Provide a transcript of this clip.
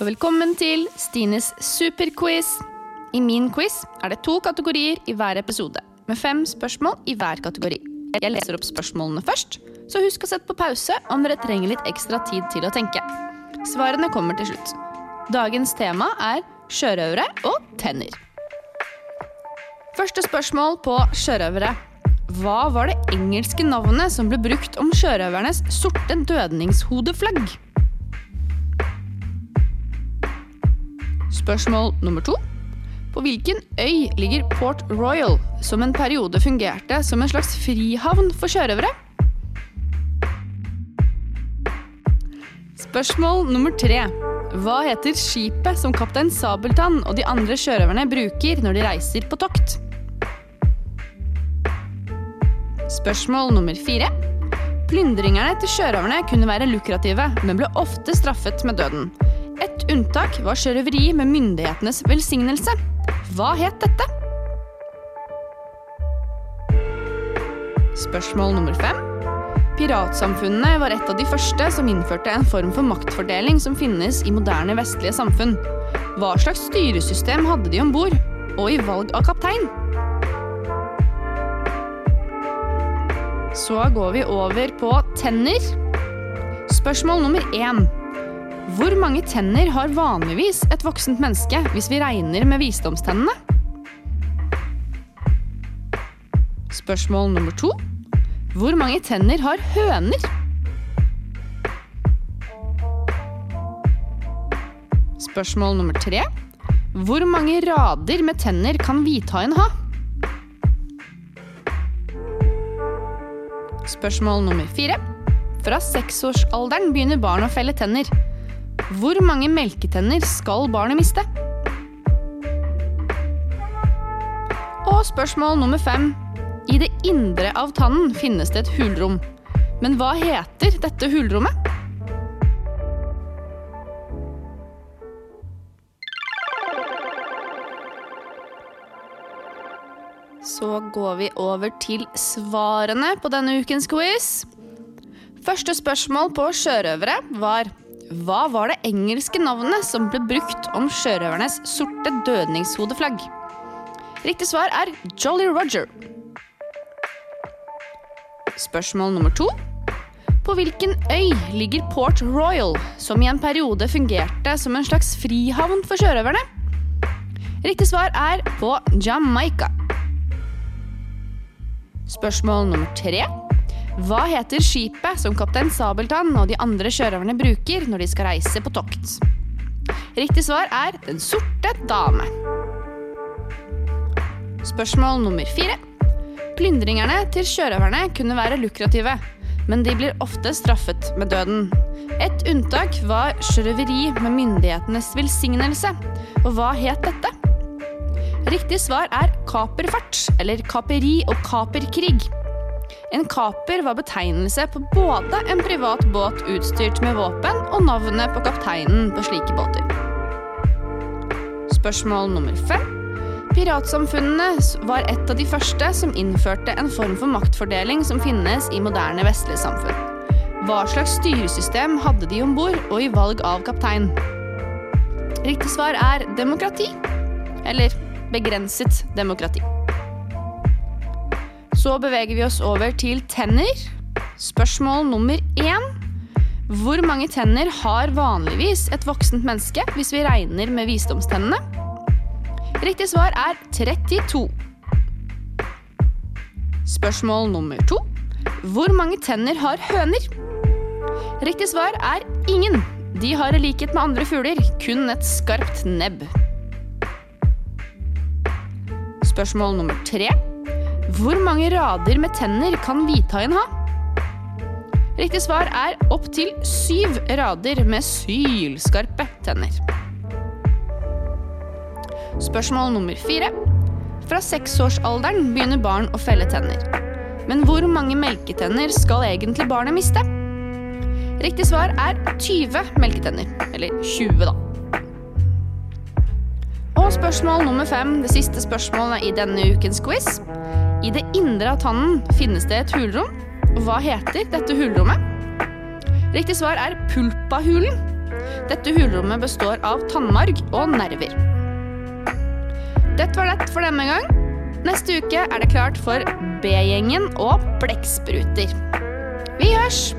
og velkommen til Stines superquiz. I min quiz er det to kategorier i hver episode, med fem spørsmål i hver kategori. Jeg leser opp spørsmålene først, så husk å sette på pause om dere trenger litt ekstra tid til å tenke. Svarene kommer til slutt. Dagens tema er sjørøvere og tenner. Første spørsmål på sjørøvere. Hva var det engelske navnet som ble brukt om sjørøvernes sorte dødningshodeflagg? Spørsmål nummer to. På hvilken øy ligger Port Royal, som en periode fungerte som en slags frihavn for sjørøvere? Spørsmål nummer tre. Hva heter skipet som kaptein Sabeltann og de andre sjørøverne bruker når de reiser på tokt? Spørsmål nummer fire. Plyndringerne til sjørøverne kunne være lukrative, men ble ofte straffet med døden. Unntak var sjørøveri med myndighetenes velsignelse. Hva het dette? Spørsmål nummer fem. Piratsamfunnene var et av de første som innførte en form for maktfordeling som finnes i moderne vestlige samfunn. Hva slags styresystem hadde de om bord, og i valg av kaptein? Så går vi over på tenner. Spørsmål nummer én. Hvor mange tenner har vanligvis et voksent menneske hvis vi regner med visdomstennene? Spørsmål nummer to. Hvor mange tenner har høner? Spørsmål nummer tre. Hvor mange rader med tenner kan hvithaien ha? Spørsmål nummer fire. Fra seksårsalderen begynner barn å felle tenner. Hvor mange melketenner skal barnet miste? Og spørsmål nummer fem. I det indre av tannen finnes det et hulrom. Men hva heter dette hulrommet? Så går vi over til svarene på denne ukens quiz. Første spørsmål på sjørøvere var hva var det engelske navnet som ble brukt om sjørøvernes sorte dødningshodeflagg? Riktig svar er Jolly Roger. Spørsmål nummer to. På hvilken øy ligger Port Royal, som i en periode fungerte som en slags frihavn for sjørøverne? Riktig svar er på Jamaica. Spørsmål nummer tre. Hva heter skipet som kaptein Sabeltann og de andre sjørøverne bruker når de skal reise på tokt? Riktig svar er Den sorte dame. Spørsmål nummer fire. Plyndringerne til sjørøverne kunne være lukrative, men de blir ofte straffet med døden. Et unntak var sjørøveri med myndighetenes velsignelse. Og hva het dette? Riktig svar er kaperfart, eller kaperi og kaperkrig. En kaper var betegnelse på både en privat båt utstyrt med våpen og navnet på kapteinen på slike båter. Spørsmål nummer fem. Piratsamfunnene var et av de første som innførte en form for maktfordeling som finnes i moderne vestlige samfunn. Hva slags styresystem hadde de om bord og i valg av kaptein? Riktig svar er demokrati. Eller begrenset demokrati. Så beveger vi oss over til tenner. Spørsmål nummer én. Hvor mange tenner har vanligvis et voksent menneske hvis vi regner med visdomstennene? Riktig svar er 32. Spørsmål nummer to. Hvor mange tenner har høner? Riktig svar er ingen. De har i likhet med andre fugler kun et skarpt nebb. Spørsmål nummer tre. Hvor mange rader med tenner kan hvithaien ha? Riktig svar er opptil syv rader med sylskarpe tenner. Spørsmål nummer fire. Fra seksårsalderen begynner barn å felle tenner. Men hvor mange melketenner skal egentlig barnet miste? Riktig svar er 20 melketenner. Eller 20, da. Og spørsmål nummer fem, det siste spørsmålet i denne ukens quiz. I det indre av tannen finnes det et hulrom. Hva heter dette hulrommet? Riktig svar er pulpahulen. Dette hulrommet består av tannmarg og nerver. Dette var lett for denne gang. Neste uke er det klart for B-gjengen og blekkspruter. Vi hørs!